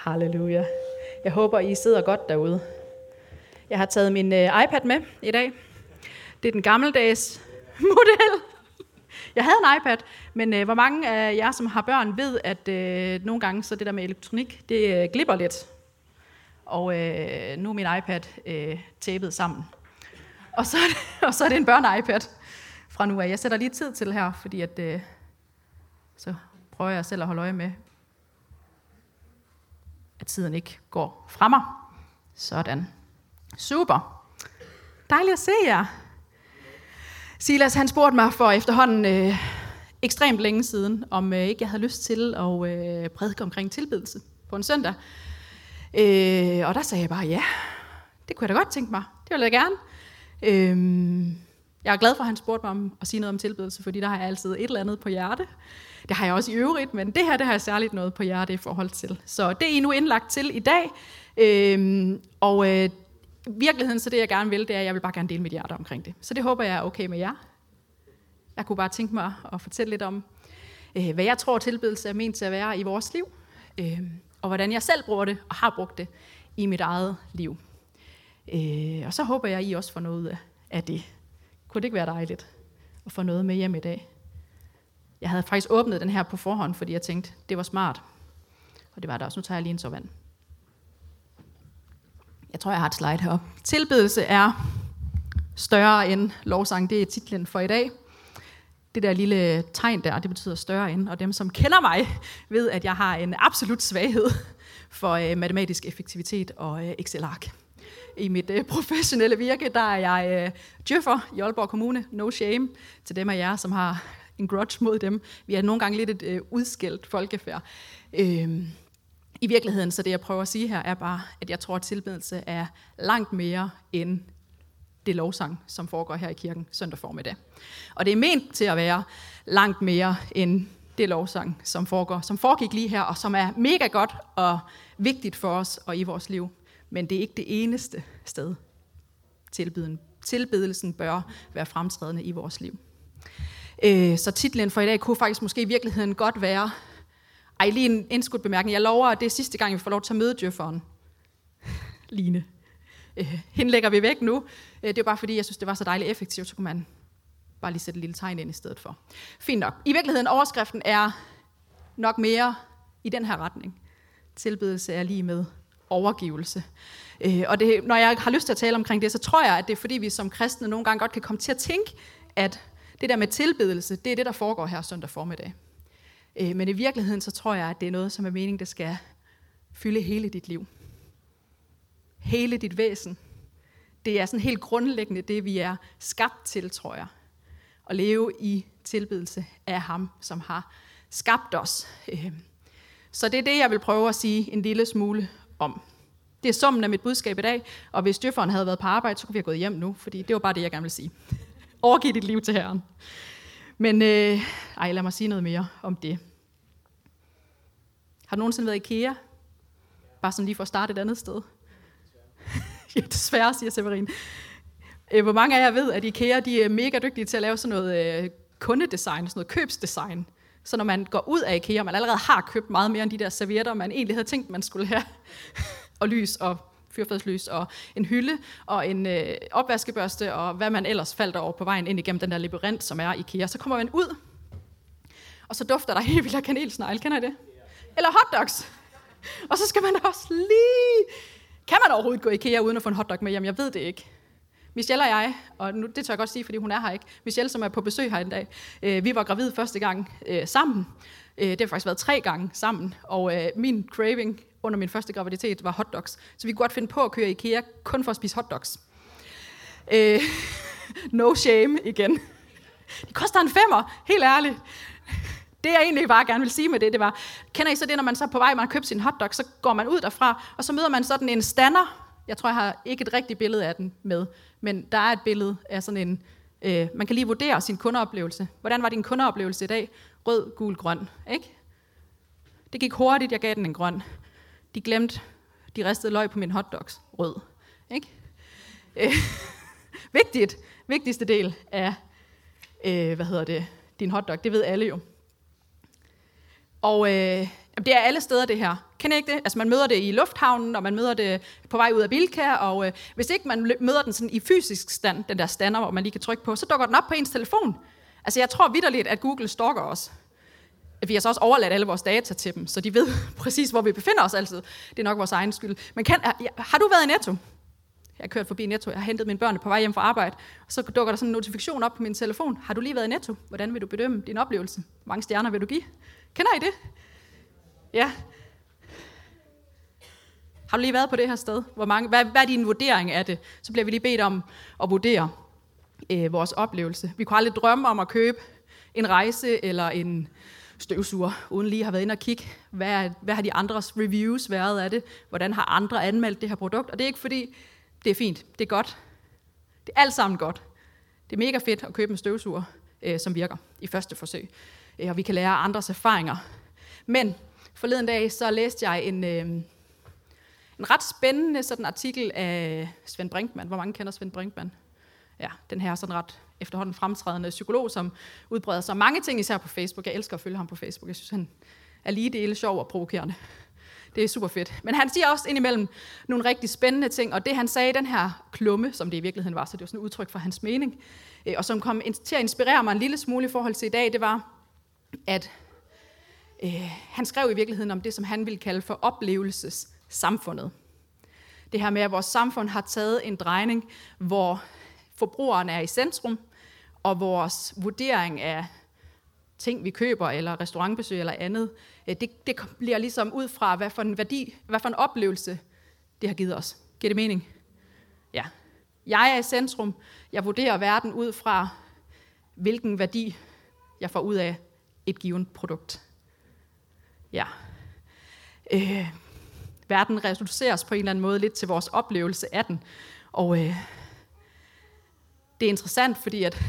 Halleluja. Jeg håber, I sidder godt derude. Jeg har taget min øh, iPad med i dag. Det er den gammeldags model. Jeg havde en iPad, men øh, hvor mange af jer, som har børn, ved, at øh, nogle gange så det der med elektronik, det glipper lidt. Og nu er min iPad uh, sammen. Og så, og så er det en børne-iPad fra nu af. Jeg sætter lige tid til her, fordi at, så prøver jeg selv at holde øje med, at tiden ikke går fra mig. Sådan. Super. Dejligt at se jer. Silas han spurgte mig for efterhånden øh, ekstremt længe siden, om øh, ikke jeg havde lyst til at øh, prædike omkring tilbedelse på en søndag. Øh, og der sagde jeg bare, ja, det kunne jeg da godt tænke mig. Det ville jeg gerne. Øh, jeg er glad for, at han spurgte mig om at sige noget om tilbedelse, fordi der har jeg altid et eller andet på hjerte. Det har jeg også i øvrigt, men det her det har jeg særligt noget på hjerte i forhold til. Så det er I nu indlagt til i dag. Øhm, og øh, virkeligheden, så det jeg gerne vil, det er, at jeg vil bare gerne dele mit hjerte omkring det. Så det håber jeg er okay med jer. Jeg kunne bare tænke mig at fortælle lidt om, øh, hvad jeg tror tilbedelse er ment til at være i vores liv, øh, og hvordan jeg selv bruger det og har brugt det i mit eget liv. Øh, og så håber jeg, at I også får noget af det. Kunne det ikke være dejligt at få noget med hjem i dag? Jeg havde faktisk åbnet den her på forhånd, fordi jeg tænkte, det var smart. Og det var det også. Nu tager jeg lige en sovand. Jeg tror, jeg har et slide heroppe. Tilbedelse er større end lovsang. Det er titlen for i dag. Det der lille tegn der, det betyder større end. Og dem, som kender mig, ved, at jeg har en absolut svaghed for øh, matematisk effektivitet og øh, Excel-ark. I mit øh, professionelle virke, der er jeg øh, djøffer i Aalborg Kommune. No shame til dem af jer, som har en grudge mod dem. Vi er nogle gange lidt et øh, udskældt folkefærd. Øh, I virkeligheden, så det jeg prøver at sige her, er bare, at jeg tror, at tilbedelse er langt mere end det lovsang, som foregår her i kirken søndag formiddag. Og det er ment til at være langt mere end det lovsang, som, foregår, som foregik lige her, og som er mega godt og vigtigt for os og i vores liv. Men det er ikke det eneste sted, tilbedelsen bør være fremtrædende i vores liv. Øh, så titlen for i dag kunne faktisk måske i virkeligheden godt være, ej lige en indskudt bemærkning, jeg lover, at det er sidste gang, vi får lov til at møde djøfferen. Line. Øh, hende lægger vi væk nu. Øh, det er bare fordi, jeg synes, det var så dejligt effektivt, så kunne man bare lige sætte et lille tegn ind i stedet for. Fint nok. I virkeligheden, overskriften er nok mere i den her retning. Tilbedelse er lige med overgivelse. Øh, og det, når jeg har lyst til at tale omkring det, så tror jeg, at det er fordi, vi som kristne nogle gange godt kan komme til at tænke, at det der med tilbedelse, det er det, der foregår her søndag formiddag. Øh, men i virkeligheden, så tror jeg, at det er noget, som er meningen, det skal fylde hele dit liv. Hele dit væsen. Det er sådan helt grundlæggende det, vi er skabt til, tror jeg. At leve i tilbedelse af ham, som har skabt os. Øh, så det er det, jeg vil prøve at sige en lille smule om. Det er summen af mit budskab i dag, og hvis døfferen havde været på arbejde, så kunne vi have gået hjem nu, fordi det var bare det, jeg gerne ville sige. Overgiv dit liv til Herren. Men øh, ej, lad mig sige noget mere om det. Har du nogensinde været i IKEA? Bare sådan lige for at starte et andet sted. ja, desværre, siger Severin. Øh, hvor mange af jer ved, at IKEA de er mega dygtige til at lave sådan noget øh, kundedesign, sådan noget købsdesign. Så når man går ud af IKEA, og man allerede har købt meget mere end de der servietter, man egentlig havde tænkt, man skulle have, og lys og fyrfadslys og en hylde og en øh, opvaskebørste og hvad man ellers faldt over på vejen ind igennem den der labyrint, som er IKEA. Så kommer man ud, og så dufter der helt vildt af kanelsnegl. Kender I det? Eller hotdogs. Og så skal man også lige... Kan man overhovedet gå i IKEA uden at få en hotdog med hjem? Jeg ved det ikke. Michelle og jeg, og nu, det tør jeg godt sige, fordi hun er her ikke. Michelle, som er på besøg her en dag, øh, vi var gravide første gang øh, sammen. Øh, det har faktisk været tre gange sammen, og øh, min craving under min første graviditet var hotdogs. Så vi kunne godt finde på at køre i IKEA kun for at spise hotdogs. Øh, no shame igen. Det koster en femmer, helt ærligt. Det jeg egentlig bare gerne vil sige med det, det var, kender I så det, når man så er på vej, man har købt sin hotdog, så går man ud derfra, og så møder man sådan en stander. Jeg tror, jeg har ikke et rigtigt billede af den med, men der er et billede af sådan en, øh, man kan lige vurdere sin kundeoplevelse. Hvordan var din kundeoplevelse i dag? Rød, gul, grøn, ikke? Det gik hurtigt, jeg gav den en grøn. De glemte de ristede løg på min hotdogs. Rød. Ikke? Øh, vigtigt. Vigtigste del af, øh, hvad hedder det, din hotdog. Det ved alle jo. Og øh, det er alle steder, det her. Kender I ikke det? Altså, man møder det i lufthavnen, og man møder det på vej ud af Bilka, og øh, hvis ikke man møder den sådan i fysisk stand, den der stander, hvor man lige kan trykke på, så dukker den op på ens telefon. Altså, jeg tror vidderligt, at Google stalker os. Vi har så også overladt alle vores data til dem, så de ved præcis, hvor vi befinder os altid. Det er nok vores egen skyld. Men kan, har du været i Netto? Jeg har kørt forbi Netto, jeg har hentet mine børn på vej hjem fra arbejde, og så dukker der sådan en notifikation op på min telefon. Har du lige været i Netto? Hvordan vil du bedømme din oplevelse? Hvor mange stjerner vil du give? Kender I det? Ja. Har du lige været på det her sted? Hvor mange, hvad, hvad er din vurdering af det? Så bliver vi lige bedt om at vurdere øh, vores oplevelse. Vi kunne aldrig drømme om at købe en rejse eller en støvsuger, uden lige at have været inde og kigge, hvad, hvad har de andres reviews været af det? Hvordan har andre anmeldt det her produkt? Og det er ikke fordi, det er fint, det er godt. Det er alt sammen godt. Det er mega fedt at købe en støvsuger, øh, som virker i første forsøg. Øh, og vi kan lære andres erfaringer. Men forleden dag, så læste jeg en, øh, en ret spændende sådan artikel af Svend Brinkmann. Hvor mange kender Svend Brinkmann? Ja, den her sådan ret efterhånden fremtrædende psykolog, som udbreder sig mange ting, især på Facebook. Jeg elsker at følge ham på Facebook. Jeg synes, han er lige dele sjov og provokerende. Det er super fedt. Men han siger også indimellem nogle rigtig spændende ting, og det han sagde i den her klumme, som det i virkeligheden var, så det var sådan et udtryk for hans mening, øh, og som kom til at inspirere mig en lille smule i forhold til i dag, det var, at øh, han skrev i virkeligheden om det, som han ville kalde for oplevelsessamfundet. Det her med, at vores samfund har taget en drejning, hvor forbrugeren er i centrum, og vores vurdering af ting, vi køber, eller restaurantbesøg eller andet, øh, det, det bliver ligesom ud fra, hvad for en værdi, hvad for en oplevelse det har givet os. Giver det mening? Ja. Jeg er i centrum. Jeg vurderer verden ud fra, hvilken værdi jeg får ud af et givet produkt. Ja. Øh, verden reduceres på en eller anden måde lidt til vores oplevelse af den. Og øh, det er interessant, fordi at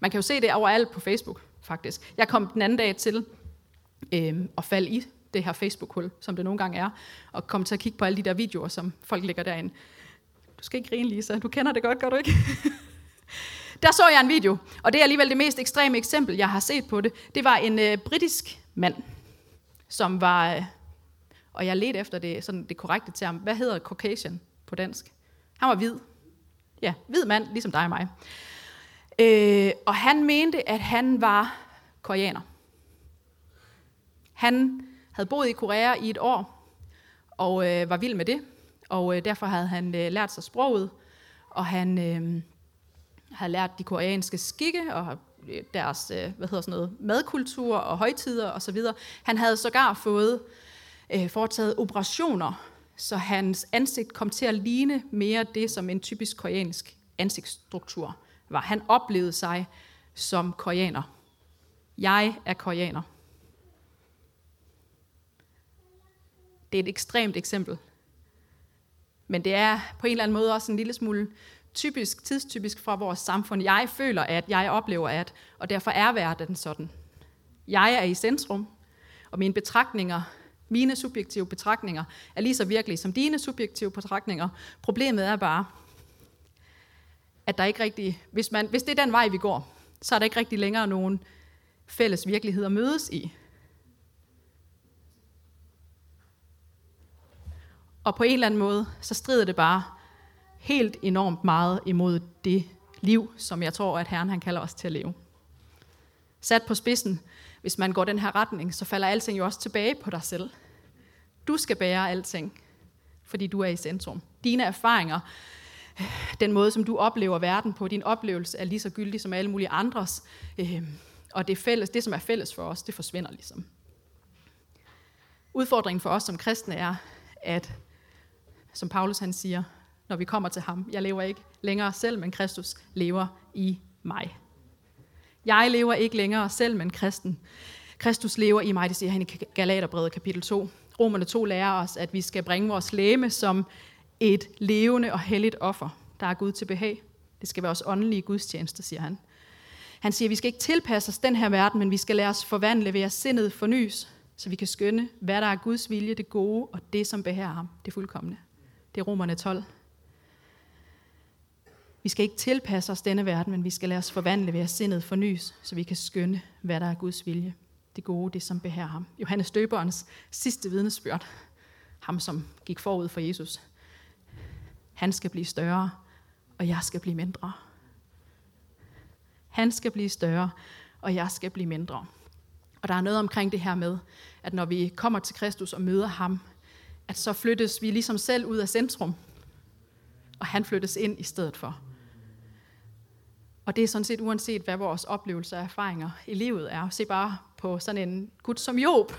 man kan jo se det overalt på Facebook, faktisk. Jeg kom den anden dag til øh, at falde i det her Facebook-hul, som det nogle gange er, og kom til at kigge på alle de der videoer, som folk lægger derinde. Du skal ikke grine, Lisa. Du kender det godt, gør du ikke? der så jeg en video, og det er alligevel det mest ekstreme eksempel, jeg har set på det. Det var en øh, britisk mand, som var, øh, og jeg ledte efter det, sådan det korrekte term, hvad hedder Caucasian på dansk? Han var hvid. Ja, hvid mand, ligesom dig og mig. Øh, og han mente, at han var koreaner. Han havde boet i Korea i et år, og øh, var vild med det. Og øh, derfor havde han øh, lært sig sproget, og han øh, havde lært de koreanske skikke og deres øh, hvad hedder sådan noget, madkultur og højtider osv. Han havde sågar fået øh, foretaget operationer, så hans ansigt kom til at ligne mere det, som en typisk koreansk ansigtsstruktur var. Han oplevede sig som koreaner. Jeg er koreaner. Det er et ekstremt eksempel. Men det er på en eller anden måde også en lille smule typisk, tidstypisk fra vores samfund. Jeg føler, at jeg oplever, at, og derfor er verden sådan. Jeg er i centrum, og mine betragtninger, mine subjektive betragtninger, er lige så virkelige som dine subjektive betragtninger. Problemet er bare, at der ikke rigtig, hvis, man, hvis det er den vej, vi går, så er der ikke rigtig længere nogen fælles virkelighed at mødes i. Og på en eller anden måde, så strider det bare helt enormt meget imod det liv, som jeg tror, at Herren han kalder os til at leve. Sat på spidsen, hvis man går den her retning, så falder alting jo også tilbage på dig selv. Du skal bære alting, fordi du er i centrum. Dine erfaringer, den måde, som du oplever verden på, din oplevelse er lige så gyldig som alle mulige andres. Øh, og det, fælles, det, som er fælles for os, det forsvinder ligesom. Udfordringen for os som kristne er, at, som Paulus han siger, når vi kommer til ham, jeg lever ikke længere selv, men Kristus lever i mig. Jeg lever ikke længere selv, men kristen. Kristus lever i mig, det siger han i Galaterbrevet kapitel 2. Romerne 2 lærer os, at vi skal bringe vores læme som et levende og helligt offer, der er Gud til behag. Det skal være vores åndelige gudstjeneste, siger han. Han siger, at vi skal ikke tilpasse os den her verden, men vi skal lade os forvandle ved at sindet fornyes, så vi kan skønne, hvad der er Guds vilje, det gode og det, som behager ham, det fuldkommende. Det er Romerne 12. Vi skal ikke tilpasse os denne verden, men vi skal lade os forvandle ved at sindet fornyes, så vi kan skønne, hvad der er Guds vilje, det gode, det som behager ham. Johannes Døberens sidste vidnesbyrd, ham som gik forud for Jesus, han skal blive større, og jeg skal blive mindre. Han skal blive større, og jeg skal blive mindre. Og der er noget omkring det her med, at når vi kommer til Kristus og møder ham, at så flyttes vi ligesom selv ud af centrum, og han flyttes ind i stedet for. Og det er sådan set uanset, hvad vores oplevelser og erfaringer i livet er. Se bare på sådan en gut som Job.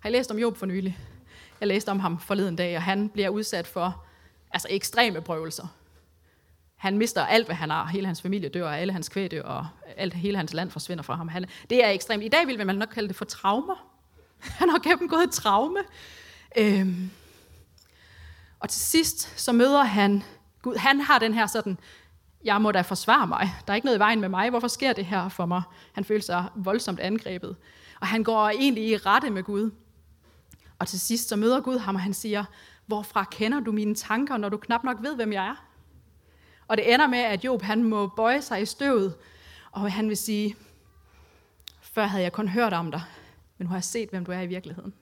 Har I læst om Job for nylig? Jeg læste om ham forleden dag, og han bliver udsat for altså ekstreme prøvelser. Han mister alt, hvad han har. Hele hans familie dør, og alle hans kvæg dør, og alt, hele hans land forsvinder fra ham. Han, det er ekstremt. I dag vil man nok kalde det for traumer. Han har gennemgået et traume. Øhm. Og til sidst, så møder han Gud. Han har den her sådan, jeg må da forsvare mig. Der er ikke noget i vejen med mig. Hvorfor sker det her for mig? Han føler sig voldsomt angrebet. Og han går egentlig i rette med Gud. Og til sidst så møder Gud ham, og han siger, hvorfra kender du mine tanker, når du knap nok ved, hvem jeg er? Og det ender med, at Job han må bøje sig i støvet, og han vil sige, før havde jeg kun hørt om dig, men nu har jeg set, hvem du er i virkeligheden.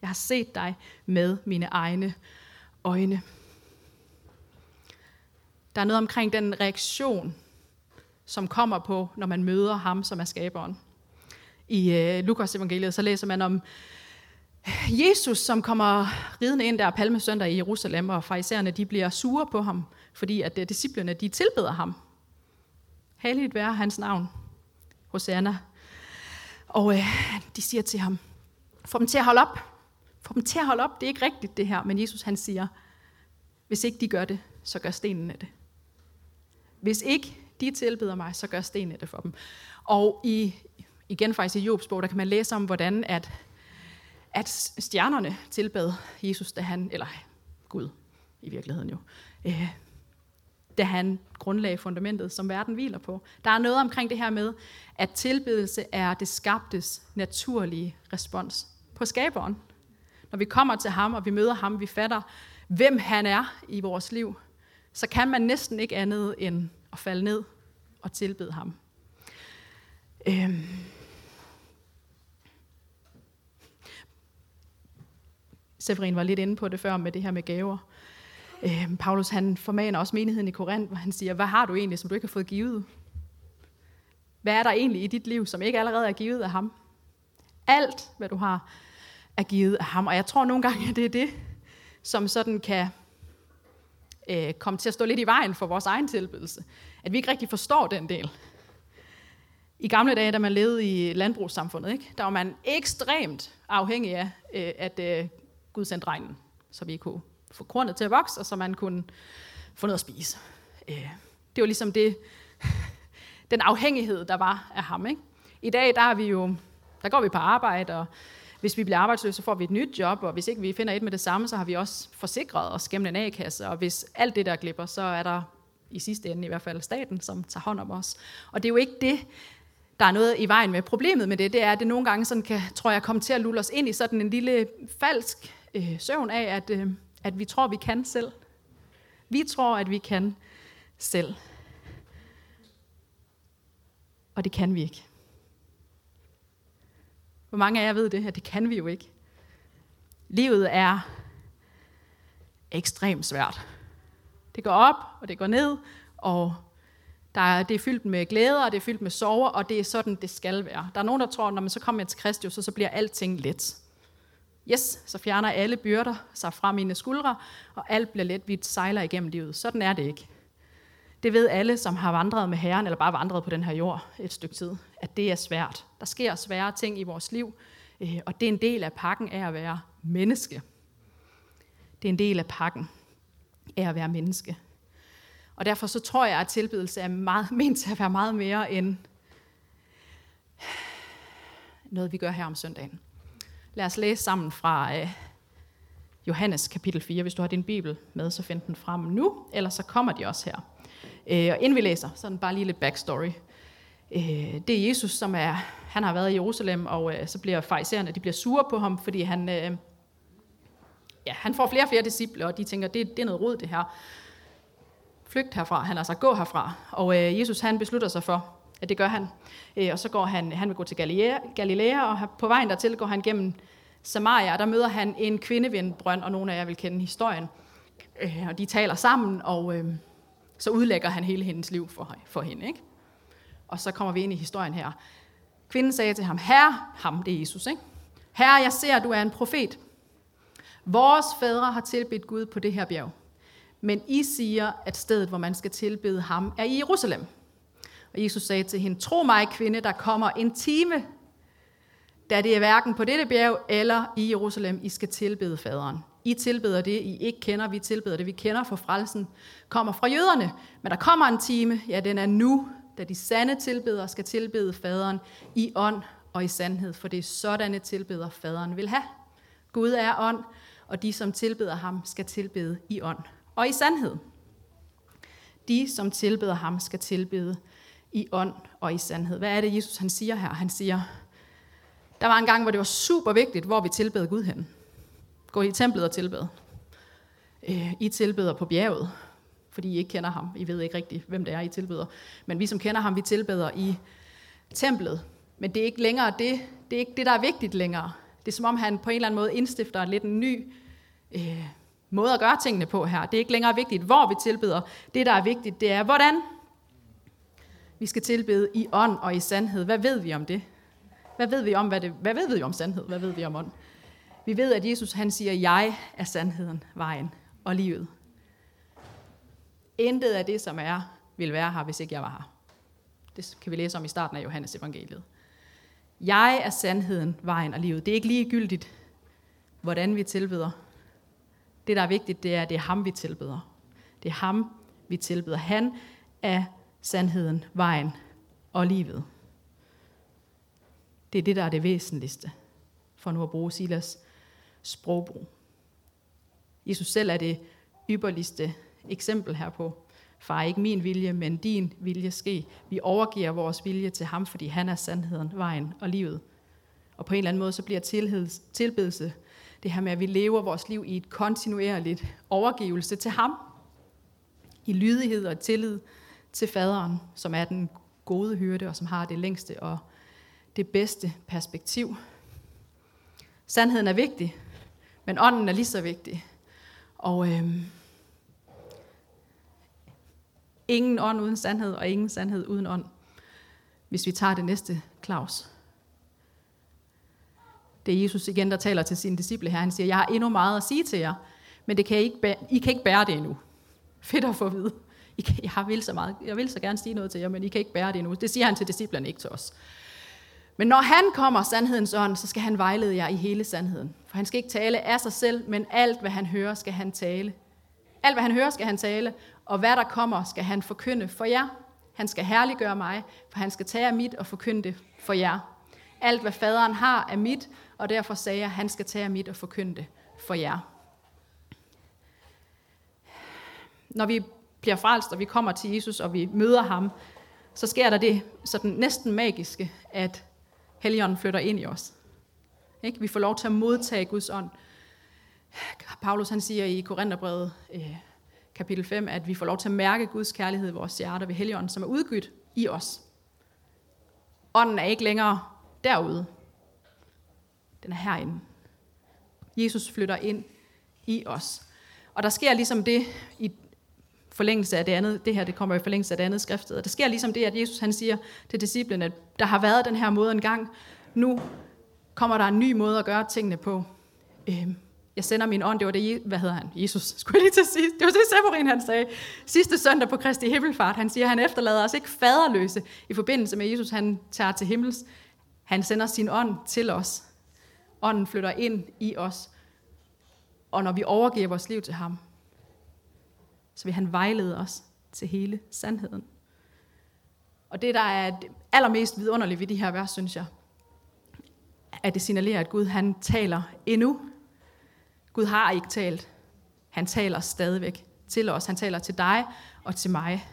Jeg har set dig med mine egne øjne. Der er noget omkring den reaktion, som kommer på, når man møder ham, som er skaberen. I øh, Lukas evangeliet, så læser man om øh, Jesus, som kommer ridende ind der palmesøndag i Jerusalem, og farisæerne de bliver sure på ham, fordi at øh, uh, disciplerne de tilbeder ham. Helligt være hans navn, Hosanna. Og øh, de siger til ham, få dem til at holde op. Få dem til at holde op, det er ikke rigtigt det her. Men Jesus han siger, hvis ikke de gør det, så gør stenene det. Hvis ikke de tilbeder mig, så gør stenene det for dem. Og i, igen faktisk i Jobs bog, der kan man læse om, hvordan at, at stjernerne tilbad Jesus, da han, eller Gud i virkeligheden jo, øh, da han grundlagde fundamentet, som verden hviler på. Der er noget omkring det her med, at tilbedelse er det skabtes naturlige respons på skaberen. Når vi kommer til ham, og vi møder ham, vi fatter, hvem han er i vores liv, så kan man næsten ikke andet end at falde ned og tilbede ham. Øhm. Severin var lidt inde på det før med det her med gaver. Øhm, Paulus han formaner også menigheden i Korinth, hvor han siger, hvad har du egentlig, som du ikke har fået givet? Hvad er der egentlig i dit liv, som ikke allerede er givet af ham? Alt, hvad du har, er givet af ham. Og jeg tror nogle gange, at det er det, som sådan kan øh, komme til at stå lidt i vejen for vores egen tilbedelse. At vi ikke rigtig forstår den del. I gamle dage, da man levede i landbrugssamfundet, ikke, der var man ekstremt afhængig af, øh, at øh, Gud sendte regnen, så vi kunne få kornet til at vokse, og så man kunne få noget at spise. Øh, det var ligesom det, den afhængighed, der var af ham. Ikke? I dag, der, er vi jo, der går vi på arbejde, og hvis vi bliver arbejdsløse, så får vi et nyt job, og hvis ikke vi finder et med det samme, så har vi også forsikret os gennem en A-kasse, og hvis alt det der glipper, så er der i sidste ende i hvert fald staten, som tager hånd om os. Og det er jo ikke det, der er noget i vejen med. Problemet med det, det er, at det nogle gange sådan kan, tror jeg, komme til at lulle os ind i sådan en lille falsk øh, søvn af, at, øh, at vi tror, vi kan selv. Vi tror, at vi kan selv. Og det kan vi ikke. Hvor mange af jer ved det, her? det kan vi jo ikke. Livet er ekstremt svært. Det går op, og det går ned, og der er, det er fyldt med glæder, og det er fyldt med sorger, og det er sådan, det skal være. Der er nogen, der tror, at når man så kommer til Kristus, så, så bliver alting let. Yes, så fjerner alle byrder sig fra mine skuldre, og alt bliver let, vi sejler igennem livet. Sådan er det ikke. Det ved alle, som har vandret med Herren, eller bare vandret på den her jord et stykke tid, at det er svært. Der sker svære ting i vores liv, øh, og det er en del af pakken af at være menneske. Det er en del af pakken af at være menneske. Og derfor så tror jeg, at tilbedelse er meget, ment til at være meget mere end noget, vi gør her om søndagen. Lad os læse sammen fra øh, Johannes kapitel 4. Hvis du har din bibel med, så find den frem nu, eller så kommer de også her. Øh, og inden vi læser, sådan bare lige lidt backstory. Øh, det er Jesus, som er, han har været i Jerusalem, og øh, så bliver farisæerne, de bliver sure på ham, fordi han, øh, ja, han får flere og flere disciple, og de tænker, det, det er noget rod det her. Flygt herfra, han altså gå herfra. Og øh, Jesus han beslutter sig for, at det gør han. Øh, og så går han, han vil gå til Galilea, Galilea og på vejen dertil går han gennem Samaria, og der møder han en kvinde ved en brønd, og nogle af jer vil kende historien. Øh, og de taler sammen, og øh, så udlægger han hele hendes liv for, for hende. Ikke? Og så kommer vi ind i historien her. Kvinden sagde til ham, Herre, ham, det er Jesus, ikke? Herre, jeg ser, at du er en profet. Vores fædre har tilbedt Gud på det her bjerg. Men I siger, at stedet, hvor man skal tilbede ham, er i Jerusalem. Og Jesus sagde til hende, tro mig, kvinde, der kommer en time, da det er hverken på dette bjerg eller i Jerusalem, I skal tilbede faderen. I tilbeder det, I ikke kender, vi tilbeder det, vi kender, for frelsen kommer fra jøderne. Men der kommer en time, ja, den er nu, da de sande tilbedere skal tilbede faderen i ånd og i sandhed, for det er sådanne tilbeder faderen vil have. Gud er ånd, og de, som tilbeder ham, skal tilbede i ånd og i sandhed. De, som tilbeder ham, skal tilbede i ånd og i sandhed. Hvad er det, Jesus han siger her? Han siger, der var en gang, hvor det var super vigtigt, hvor vi tilbede Gud hen. Gå i templet og tilbede. Øh, I tilbeder på bjerget, fordi I ikke kender ham. I ved ikke rigtigt, hvem det er, I tilbeder. Men vi, som kender ham, vi tilbeder i templet. Men det er ikke længere det. Det er ikke det, der er vigtigt længere. Det er som om, han på en eller anden måde indstifter lidt en ny øh, måde at gøre tingene på her. Det er ikke længere vigtigt, hvor vi tilbeder. Det, der er vigtigt, det er, hvordan vi skal tilbede i ånd og i sandhed. Hvad ved vi om det? Hvad ved vi om, hvad, det, hvad ved vi om sandhed? Hvad ved vi om ånd? Vi ved, at Jesus han siger, jeg er sandheden, vejen og livet. Intet af det, som er, vil være her, hvis ikke jeg var her. Det kan vi læse om i starten af Johannes evangeliet. Jeg er sandheden, vejen og livet. Det er ikke ligegyldigt, hvordan vi tilbeder. Det, der er vigtigt, det er, at det er ham, vi tilbeder. Det er ham, vi tilbeder. Han er sandheden, vejen og livet. Det er det, der er det væsentligste, for nu at bruge Silas sprogbrug. Jesus selv er det ypperligste eksempel herpå. Far, ikke min vilje, men din vilje ske. Vi overgiver vores vilje til ham, fordi han er sandheden, vejen og livet. Og på en eller anden måde, så bliver tilbedelse det her med, at vi lever vores liv i et kontinuerligt overgivelse til ham. I lydighed og tillid til faderen, som er den gode hyrde, og som har det længste og det bedste perspektiv. Sandheden er vigtig, men ånden er lige så vigtig. Og øhm, ingen ånd uden sandhed, og ingen sandhed uden ånd. Hvis vi tager det næste, Claus. Det er Jesus igen, der taler til sine disciple her. Han siger, jeg har endnu meget at sige til jer, men det kan I, ikke bære, I kan ikke bære det endnu. Fedt at få at vide. I kan, jeg, vil så meget, jeg vil så gerne sige noget til jer, men I kan ikke bære det endnu. Det siger han til disciplerne, ikke til os. Men når han kommer, sandhedens ånd, så skal han vejlede jer i hele sandheden. For han skal ikke tale af sig selv, men alt, hvad han hører, skal han tale. Alt, hvad han hører, skal han tale, og hvad der kommer, skal han forkynde for jer. Han skal herliggøre mig, for han skal tage af mit og forkynde det for jer. Alt, hvad faderen har, er mit, og derfor sagde jeg, han skal tage af mit og forkynde det for jer. Når vi bliver frelst, og vi kommer til Jesus, og vi møder ham, så sker der det sådan næsten magiske, at Helligånden flytter ind i os. Ikke? Vi får lov til at modtage Guds ånd. Paulus han siger i Korintherbrevet øh, kapitel 5, at vi får lov til at mærke Guds kærlighed i vores hjerter ved Helligånden, som er udgydt i os. Ånden er ikke længere derude. Den er herinde. Jesus flytter ind i os. Og der sker ligesom det i forlængelse af det andet, det her det kommer i forlængelse af det andet skriftet, og der sker ligesom det, at Jesus han siger til disciplene, at der har været den her måde engang, nu kommer der en ny måde at gøre tingene på. Øhm, jeg sender min ånd, det var det, hvad hedder han? Jesus, skulle jeg lige til at sige. Det var det, Severin han sagde. Sidste søndag på Kristi Himmelfart, han siger, han efterlader os ikke faderløse i forbindelse med Jesus, han tager til himmels. Han sender sin ånd til os. Ånden flytter ind i os. Og når vi overgiver vores liv til ham, vil han vejlede os til hele sandheden. Og det, der er allermest vidunderligt ved de her vers, synes jeg, at det signalerer, at Gud han taler endnu. Gud har ikke talt. Han taler stadigvæk til os. Han taler til dig og til mig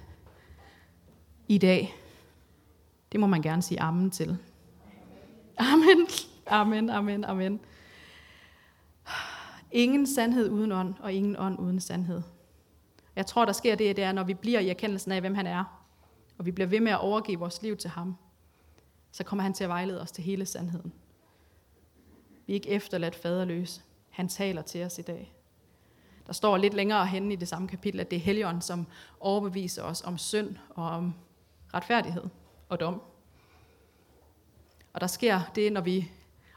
i dag. Det må man gerne sige amen til. Amen, amen, amen, amen. Ingen sandhed uden ånd, og ingen ånd uden sandhed. Jeg tror, der sker det, det er, når vi bliver i erkendelsen af, hvem han er, og vi bliver ved med at overgive vores liv til ham, så kommer han til at vejlede os til hele sandheden. Vi er ikke efterladt faderløse. Han taler til os i dag. Der står lidt længere henne i det samme kapitel, at det er Helligånden, som overbeviser os om synd og om retfærdighed og dom. Og der sker det, når vi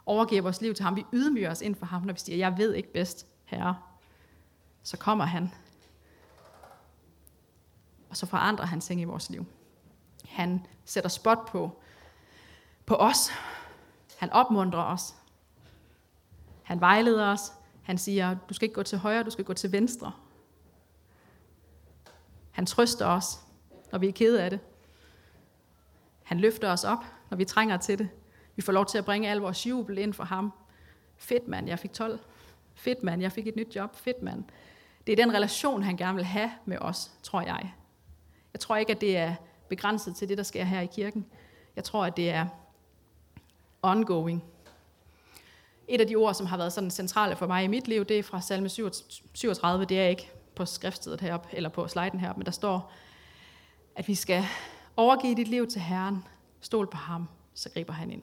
overgiver vores liv til ham. Vi ydmyger os ind for ham, når vi siger, jeg ved ikke bedst, herre. Så kommer han. Og så forandrer han ting i vores liv. Han sætter spot på, på os. Han opmuntrer os. Han vejleder os. Han siger, du skal ikke gå til højre, du skal gå til venstre. Han trøster os, når vi er kede af det. Han løfter os op, når vi trænger til det. Vi får lov til at bringe al vores jubel ind for ham. Fedt mand, jeg fik 12. Fedt mand, jeg fik et nyt job. Fedt mand. Det er den relation, han gerne vil have med os, tror jeg. Jeg tror ikke, at det er begrænset til det, der sker her i kirken. Jeg tror, at det er ongoing. Et af de ord, som har været sådan centrale for mig i mit liv, det er fra salme 37. Det er ikke på skriftstedet heroppe, eller på sliden heroppe, men der står, at vi skal overgive dit liv til Herren, stol på ham, så griber han ind.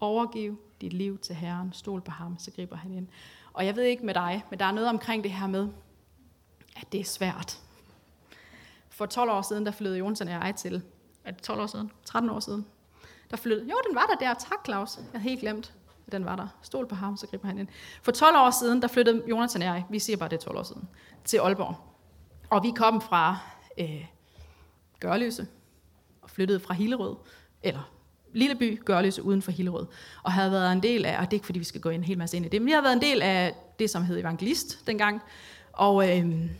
Overgiv dit liv til Herren, stol på ham, så griber han ind. Og jeg ved ikke med dig, men der er noget omkring det her med, at det er svært. For 12 år siden, der flyttede Jonsen og jeg til, er det 12 år siden? 13 år siden? Der flyttede, jo, den var der der. Tak, Claus. Jeg havde helt glemt, at den var der. Stol på ham, så griber han ind. For 12 år siden, der flyttede Jonas og jeg, vi siger bare, det er 12 år siden, til Aalborg. Og vi kom fra øh, Gørløse og flyttede fra Hillerød, eller lille by, Gørløse, uden for Hillerød, og havde været en del af, og det er ikke fordi, vi skal gå en hel masse ind i det, men jeg har været en del af det, som hed evangelist dengang, og øh,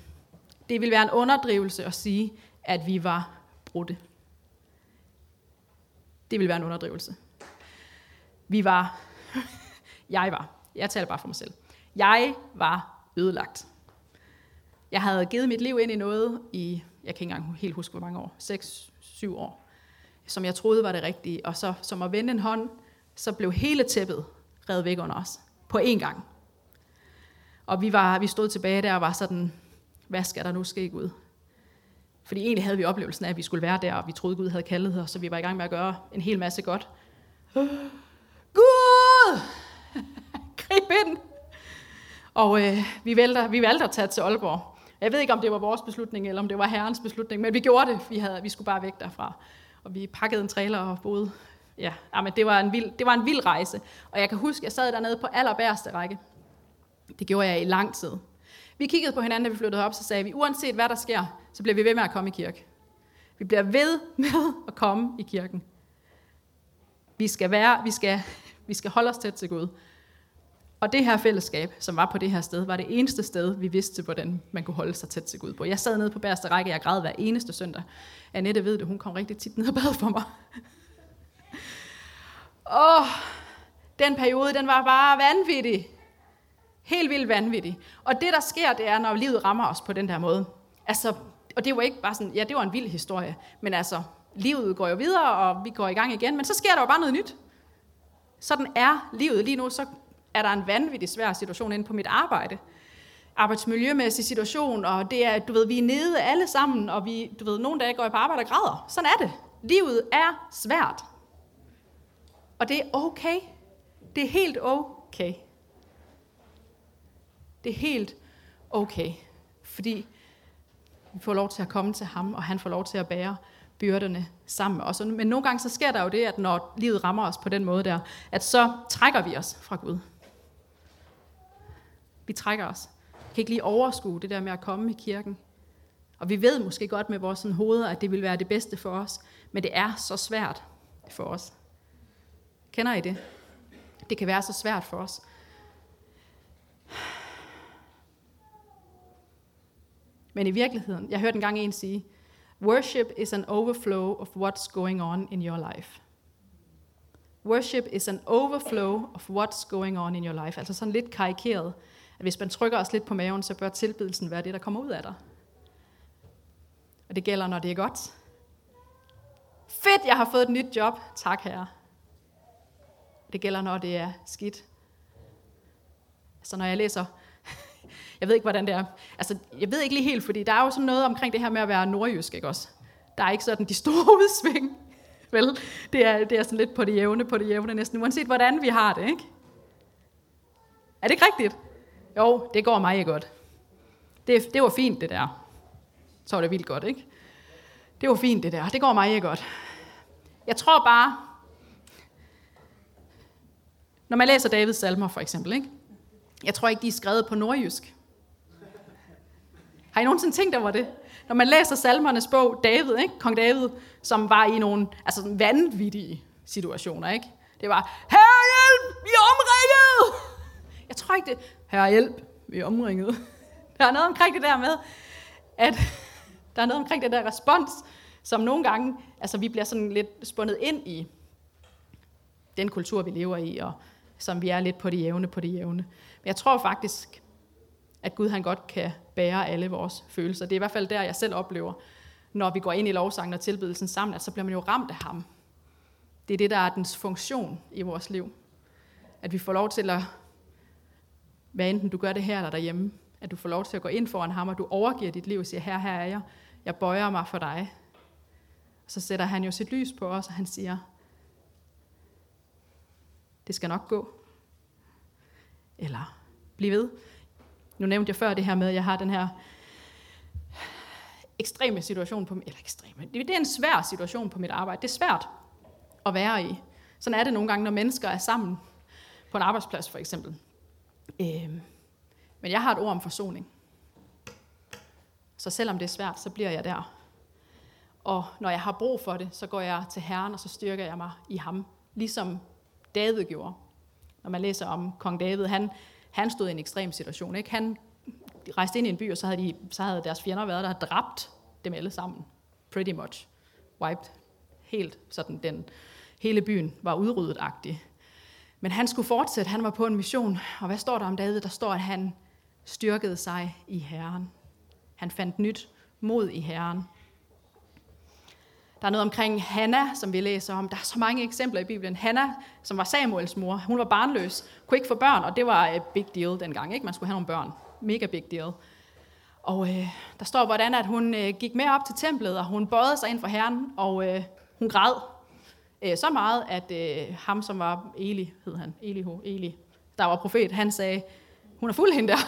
det ville være en underdrivelse at sige, at vi var brudte. Det ville være en underdrivelse. Vi var, jeg var, jeg taler bare for mig selv, jeg var ødelagt. Jeg havde givet mit liv ind i noget i, jeg kan ikke engang helt huske, hvor mange år, 6-7 år som jeg troede var det rigtige. Og så som at vende en hånd, så blev hele tæppet revet væk under os. På én gang. Og vi, var, vi stod tilbage der og var sådan, hvad skal der nu ske, Gud? Fordi egentlig havde vi oplevelsen af, at vi skulle være der, og vi troede, Gud havde kaldet os, så vi var i gang med at gøre en hel masse godt. Gud! Grib ind! Og øh, vi, valgte, vi valgte at tage til Aalborg. Jeg ved ikke, om det var vores beslutning, eller om det var herrens beslutning, men vi gjorde det. Vi, havde, vi skulle bare væk derfra og vi pakkede en trailer og boede. Ja, ah, men det var, en vild, det var en vild rejse. Og jeg kan huske, at jeg sad dernede på allerbærste række. Det gjorde jeg i lang tid. Vi kiggede på hinanden, da vi flyttede op, så sagde vi, uanset hvad der sker, så bliver vi ved med at komme i kirke. Vi bliver ved med at komme i kirken. Vi skal, være, vi skal, vi skal holde os tæt til Gud. Og det her fællesskab, som var på det her sted, var det eneste sted, vi vidste, hvordan man kunne holde sig tæt til Gud på. Jeg sad nede på bærste række, jeg græd hver eneste søndag. Annette ved det, hun kom rigtig tit ned og bad for mig. Åh, oh, den periode, den var bare vanvittig. Helt vildt vanvittig. Og det, der sker, det er, når livet rammer os på den der måde. Altså, og det var ikke bare sådan, ja, det var en vild historie, men altså, livet går jo videre, og vi går i gang igen, men så sker der jo bare noget nyt. Sådan er livet lige nu, så er der en vanvittig svær situation inde på mit arbejde. Arbejdsmiljømæssig situation, og det er, du ved, vi er nede alle sammen, og vi, du ved, nogle dage går jeg på arbejde og græder. Sådan er det. Livet er svært. Og det er okay. Det er helt okay. Det er helt okay. Fordi vi får lov til at komme til ham, og han får lov til at bære byrderne sammen med os. Men nogle gange så sker der jo det, at når livet rammer os på den måde der, at så trækker vi os fra Gud. Vi trækker os. Vi kan ikke lige overskue det der med at komme i kirken. Og vi ved måske godt med vores sådan, hoveder, at det vil være det bedste for os, men det er så svært for os. Kender I det? Det kan være så svært for os. Men i virkeligheden, jeg hørte engang en sige, worship is an overflow of what's going on in your life. Worship is an overflow of what's going on in your life. Altså sådan lidt karikeret at hvis man trykker os lidt på maven, så bør tilbedelsen være det, der kommer ud af dig. Og det gælder, når det er godt. Fedt, jeg har fået et nyt job. Tak, herre. Det gælder, når det er skidt. Så når jeg læser... Jeg ved ikke, hvordan det er. Altså, jeg ved ikke lige helt, fordi der er jo sådan noget omkring det her med at være nordjysk, ikke også? Der er ikke sådan de store udsving. Vel, det er, det er sådan lidt på det jævne, på det jævne næsten, uanset hvordan vi har det, ikke? Er det ikke rigtigt? Jo, det går meget godt. Det, det var fint, det der. Så var det vildt godt, ikke? Det var fint, det der. Det går meget godt. Jeg tror bare, når man læser Davids salmer for eksempel, ikke? jeg tror ikke, de er skrevet på nordjysk. Har I nogensinde tænkt over det? Når man læser salmernes bog, David, ikke? kong David, som var i nogle altså, vanvittige situationer. Ikke? Det var, herre hjælp, vi er omringet! Jeg tror ikke det, herre hjælp, vi er omringet. Der er noget omkring det der med, at der er noget omkring det der respons, som nogle gange, altså vi bliver sådan lidt spundet ind i den kultur, vi lever i, og som vi er lidt på det jævne, på det jævne. Men jeg tror faktisk, at Gud han godt kan bære alle vores følelser. Det er i hvert fald der, jeg selv oplever, når vi går ind i lovsangen og tilbedelsen sammen, at så bliver man jo ramt af ham. Det er det, der er dens funktion i vores liv. At vi får lov til at, hvad enten du gør det her eller derhjemme, at du får lov til at gå ind foran ham, og du overgiver dit liv og siger, her, her er jeg, jeg bøjer mig for dig. Så sætter han jo sit lys på os, og han siger, det skal nok gå. Eller bliv ved. Nu nævnte jeg før det her med, at jeg har den her ekstreme situation på eller ekstreme, det er en svær situation på mit arbejde. Det er svært at være i. Sådan er det nogle gange, når mennesker er sammen på en arbejdsplads for eksempel. Øhm, men jeg har et ord om forsoning. Så selvom det er svært, så bliver jeg der. Og når jeg har brug for det, så går jeg til Herren, og så styrker jeg mig i ham. Ligesom David gjorde. Når man læser om kong David, han, han stod i en ekstrem situation. Ikke? Han rejste ind i en by, og så havde, de, så havde deres fjender været der og dræbt dem alle sammen. Pretty much. Wiped. Helt sådan, den, hele byen var udryddet-agtig. Men han skulle fortsætte, han var på en mission. Og hvad står der om David? Der står, at han styrkede sig i Herren. Han fandt nyt mod i Herren. Der er noget omkring Hanna, som vi læser om. Der er så mange eksempler i Bibelen. Hanna, som var Samuels mor, hun var barnløs, kunne ikke få børn, og det var et big deal dengang. Ikke? Man skulle have nogle børn. Mega big deal. Og øh, der står, hvordan at hun øh, gik med op til templet, og hun bøjede sig ind for Herren, og øh, hun græd øh, så meget, at øh, ham, som var Eli, hed han, Elihu, Eli, der var profet, han sagde, hun er fuld hende der.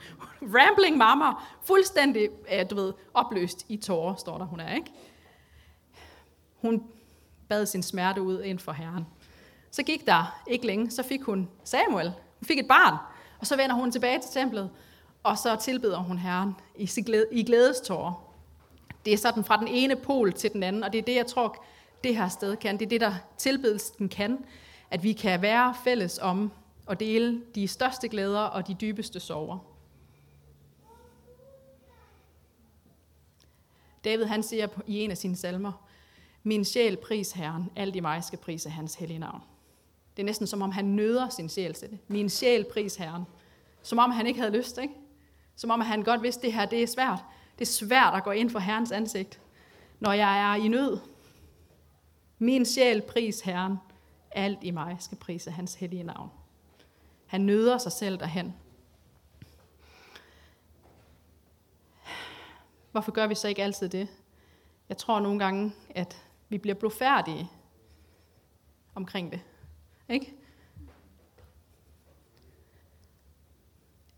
Rambling mamma, fuldstændig, øh, du ved, opløst i tårer, står der, hun er, ikke? Hun bad sin smerte ud ind for Herren. Så gik der ikke længe, så fik hun Samuel. Hun fik et barn, og så vender hun tilbage til templet, og så tilbeder hun Herren i, i glædestårer. Det er sådan fra den ene pol til den anden, og det er det, jeg tror, det her sted kan. Det er det, der tilbedelsen kan, at vi kan være fælles om og dele de største glæder og de dybeste sorger. David han siger i en af sine salmer, min sjæl pris Herren, alt i mig skal prise hans hellige navn. Det er næsten som om han nøder sin sjæl til det. Min sjæl pris Herren. Som om han ikke havde lyst, ikke? Som om han godt vidste, at det her det er svært. Det er svært at gå ind for Herrens ansigt, når jeg er i nød. Min sjæl pris Herren, alt i mig skal prise hans hellige navn. Han nøder sig selv derhen. Hvorfor gør vi så ikke altid det? Jeg tror nogle gange, at vi bliver blufærdige omkring det. Ikke?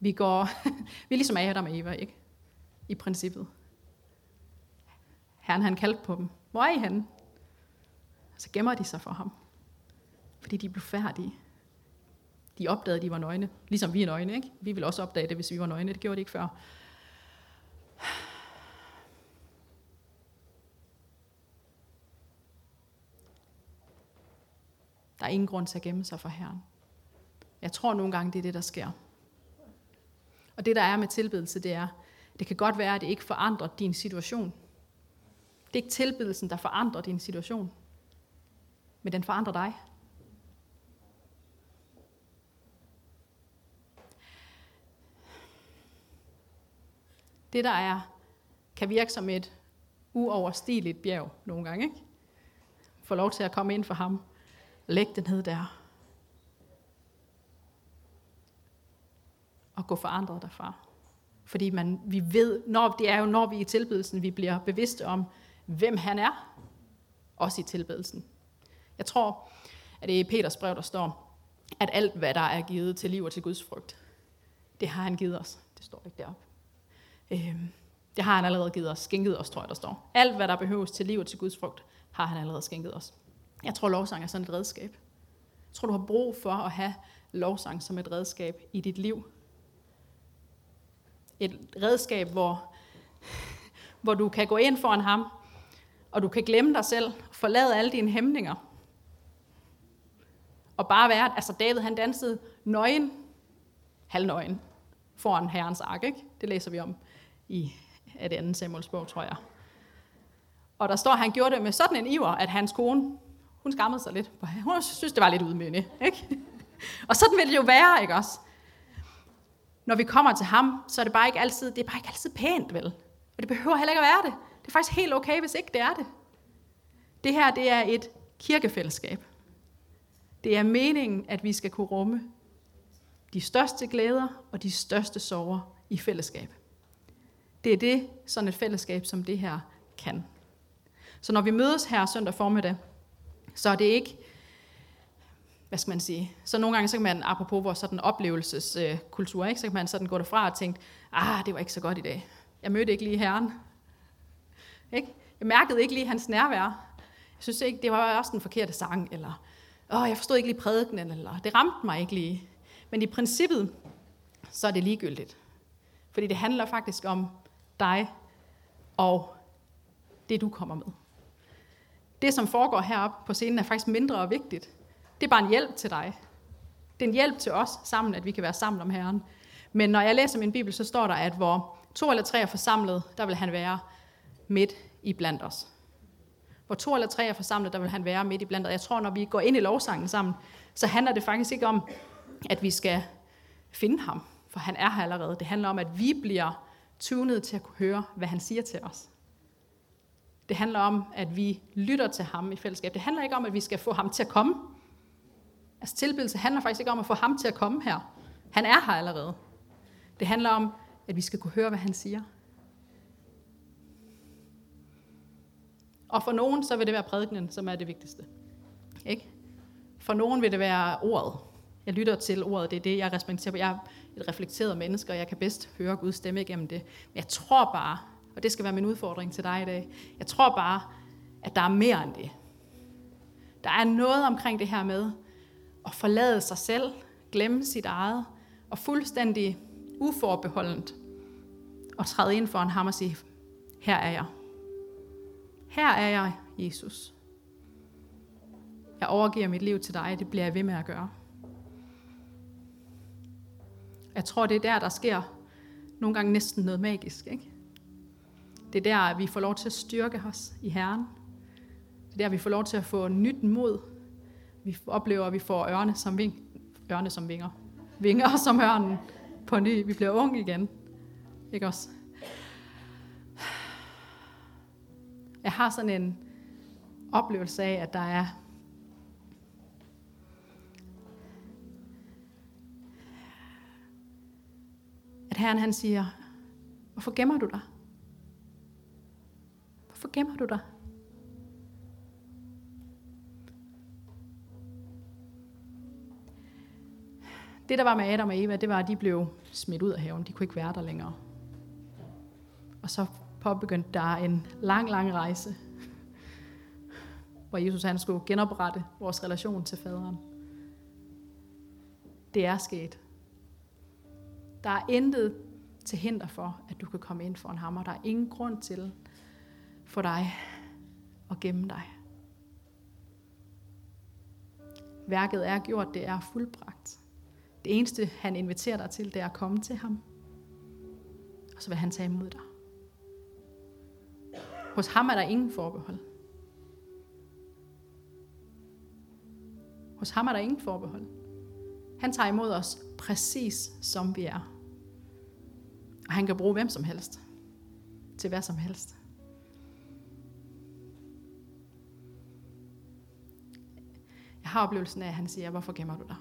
Vi går, vi er ligesom Adam og Eva, ikke? I princippet. Herren han kaldte på dem. Hvor er I henne? Så gemmer de sig for ham. Fordi de blev færdige. De opdagede, at de var nøgne. Ligesom vi er nøgne, ikke? Vi ville også opdage det, hvis vi var nøgne. Det gjorde de ikke før. Der er ingen grund til at gemme sig for Herren. Jeg tror nogle gange, det er det, der sker. Og det, der er med tilbedelse, det er, det kan godt være, at det ikke forandrer din situation. Det er ikke tilbedelsen, der forandrer din situation, men den forandrer dig. Det, der er, kan virke som et uoverstigeligt bjerg nogle gange, ikke? Få lov til at komme ind for ham. Læg det ned der. Og gå forandret derfra. Fordi man, vi ved, når det er jo når vi i tilbedelsen, vi bliver bevidste om, hvem han er, også i tilbedelsen. Jeg tror, at det er i Peters brev, der står, at alt, hvad der er givet til liv og til Guds frygt, det har han givet os. Det står ikke deroppe. Øhm, det har han allerede givet os, skænket os, tror jeg, der står. Alt, hvad der behøves til liv og til Guds frugt, har han allerede skænket os. Jeg tror, lovsang er sådan et redskab. Jeg tror, du har brug for at have lovsang som et redskab i dit liv. Et redskab, hvor, hvor du kan gå ind foran ham, og du kan glemme dig selv, forlade alle dine hæmninger, og bare være, altså David han dansede nøgen, halvnøgen, foran herrens ark, ikke? Det læser vi om i et det andet Samuels bog, tror jeg. Og der står, at han gjorde det med sådan en iver, at hans kone, hun skammede sig lidt. Hun synes, det var lidt udmyndende. Ikke? Og sådan vil det jo være, ikke også? Når vi kommer til ham, så er det bare ikke altid, det er bare ikke altid pænt, vel? Og det behøver heller ikke at være det. Det er faktisk helt okay, hvis ikke det er det. Det her, det er et kirkefællesskab. Det er meningen, at vi skal kunne rumme de største glæder og de største sorger i fællesskab. Det er det, sådan et fællesskab som det her kan. Så når vi mødes her søndag formiddag, så det er ikke, hvad skal man sige, så nogle gange så kan man, apropos vores sådan oplevelseskultur, ikke, så kan man sådan gå derfra og tænke, ah, det var ikke så godt i dag. Jeg mødte ikke lige herren. Ikke? Jeg mærkede ikke lige hans nærvær. Jeg synes ikke, det var også den forkerte sang, eller åh, jeg forstod ikke lige prædiken, eller det ramte mig ikke lige. Men i princippet, så er det ligegyldigt. Fordi det handler faktisk om dig og det, du kommer med. Det, som foregår heroppe på scenen, er faktisk mindre og vigtigt. Det er bare en hjælp til dig. Det er en hjælp til os sammen, at vi kan være sammen om Herren. Men når jeg læser min bibel, så står der, at hvor to eller tre er forsamlet, der vil han være midt i blandt os. Hvor to eller tre er forsamlet, der vil han være midt i blandt os. Jeg tror, når vi går ind i lovsangen sammen, så handler det faktisk ikke om, at vi skal finde ham, for han er her allerede. Det handler om, at vi bliver tunet til at kunne høre, hvad han siger til os. Det handler om, at vi lytter til ham i fællesskab. Det handler ikke om, at vi skal få ham til at komme. Altså tilbedelse handler faktisk ikke om at få ham til at komme her. Han er her allerede. Det handler om, at vi skal kunne høre, hvad han siger. Og for nogen, så vil det være prædikenen, som er det vigtigste. Ikke? For nogen vil det være ordet. Jeg lytter til ordet, det er det, jeg respekterer. Jeg er et reflekteret menneske, og jeg kan bedst høre Guds stemme igennem det. Men jeg tror bare, og det skal være min udfordring til dig i dag, jeg tror bare, at der er mere end det. Der er noget omkring det her med at forlade sig selv, glemme sit eget, og fuldstændig uforbeholdent og træde ind foran ham og sige, her er jeg. Her er jeg, Jesus. Jeg overgiver mit liv til dig, det bliver jeg ved med at gøre. Jeg tror, det er der, der sker nogle gange næsten noget magisk. Ikke? Det er der, at vi får lov til at styrke os i Herren. Det er der, vi får lov til at få nyt mod. Vi oplever, at vi får ørne som, ving, ørne som vinger. Vinger som ørnen på ny. Vi bliver unge igen. Ikke også? Jeg har sådan en oplevelse af, at der er at Herren han siger, hvorfor gemmer du dig? Hvorfor gemmer du dig? Det, der var med Adam og Eva, det var, at de blev smidt ud af haven. De kunne ikke være der længere. Og så påbegyndte der en lang, lang rejse, hvor Jesus han skulle genoprette vores relation til faderen. Det er sket. Der er intet til hinder for, at du kan komme ind for en hammer. Der er ingen grund til for dig og gemme dig. Værket er gjort, det er fuldbragt. Det eneste, han inviterer dig til, det er at komme til ham. Og så vil han tage imod dig. Hos ham er der ingen forbehold. Hos ham er der ingen forbehold. Han tager imod os præcis som vi er. Og han kan bruge hvem som helst. Til hvad som helst. Har oplevelsen af, at han siger, hvorfor gemmer du dig?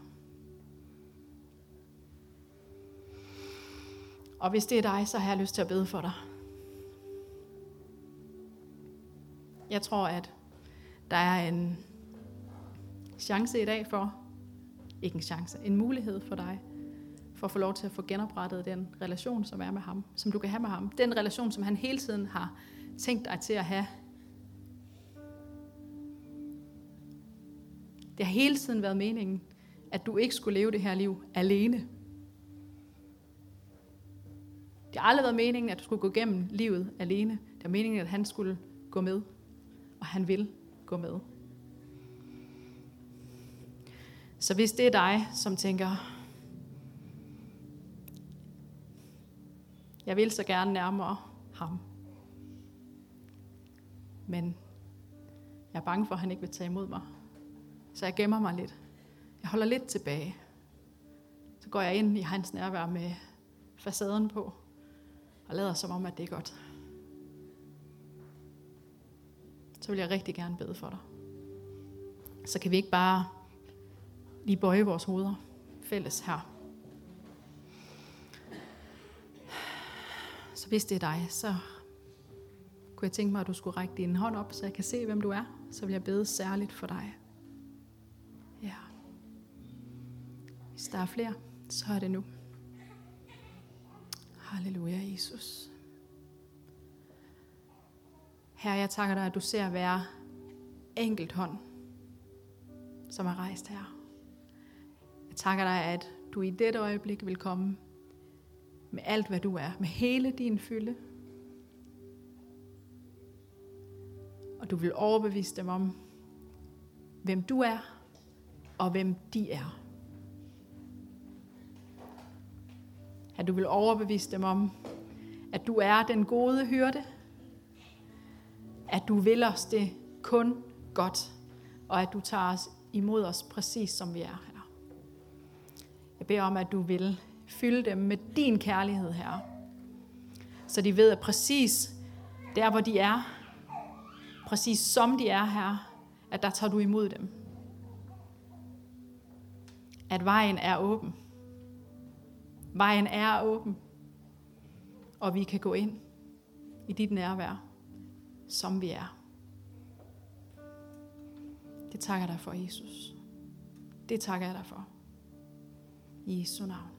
Og hvis det er dig, så har jeg lyst til at bede for dig. Jeg tror, at der er en chance i dag for, ikke en chance, en mulighed for dig, for at få lov til at få genoprettet den relation, som er med ham, som du kan have med ham. Den relation, som han hele tiden har tænkt dig til at have. Det har hele tiden været meningen, at du ikke skulle leve det her liv alene. Det har aldrig været meningen, at du skulle gå gennem livet alene. Det er meningen, at han skulle gå med. Og han vil gå med. Så hvis det er dig, som tænker, jeg vil så gerne nærmere ham, men jeg er bange for, at han ikke vil tage imod mig. Så jeg gemmer mig lidt. Jeg holder lidt tilbage. Så går jeg ind i hans nærvær med facaden på, og lader som om, at det er godt. Så vil jeg rigtig gerne bede for dig. Så kan vi ikke bare lige bøje vores hoveder fælles her. Så hvis det er dig, så kunne jeg tænke mig, at du skulle række din hånd op, så jeg kan se, hvem du er. Så vil jeg bede særligt for dig. Hvis der er flere, så er det nu. Halleluja, Jesus. Herre, jeg takker dig, at du ser hver enkelt hånd, som er rejst her. Jeg takker dig, at du i dette øjeblik vil komme med alt, hvad du er, med hele din fylde. Og du vil overbevise dem om, hvem du er, og hvem de er. At du vil overbevise dem om, at du er den gode hyrde, at du vil os det kun godt, og at du tager os imod os præcis som vi er her. Jeg beder om, at du vil fylde dem med din kærlighed, her, Så de ved, at præcis der, hvor de er, præcis som de er her, at der tager du imod dem. At vejen er åben. Vejen er åben. Og vi kan gå ind i dit nærvær, som vi er. Det takker jeg dig for, Jesus. Det takker jeg dig for. I Jesu navn.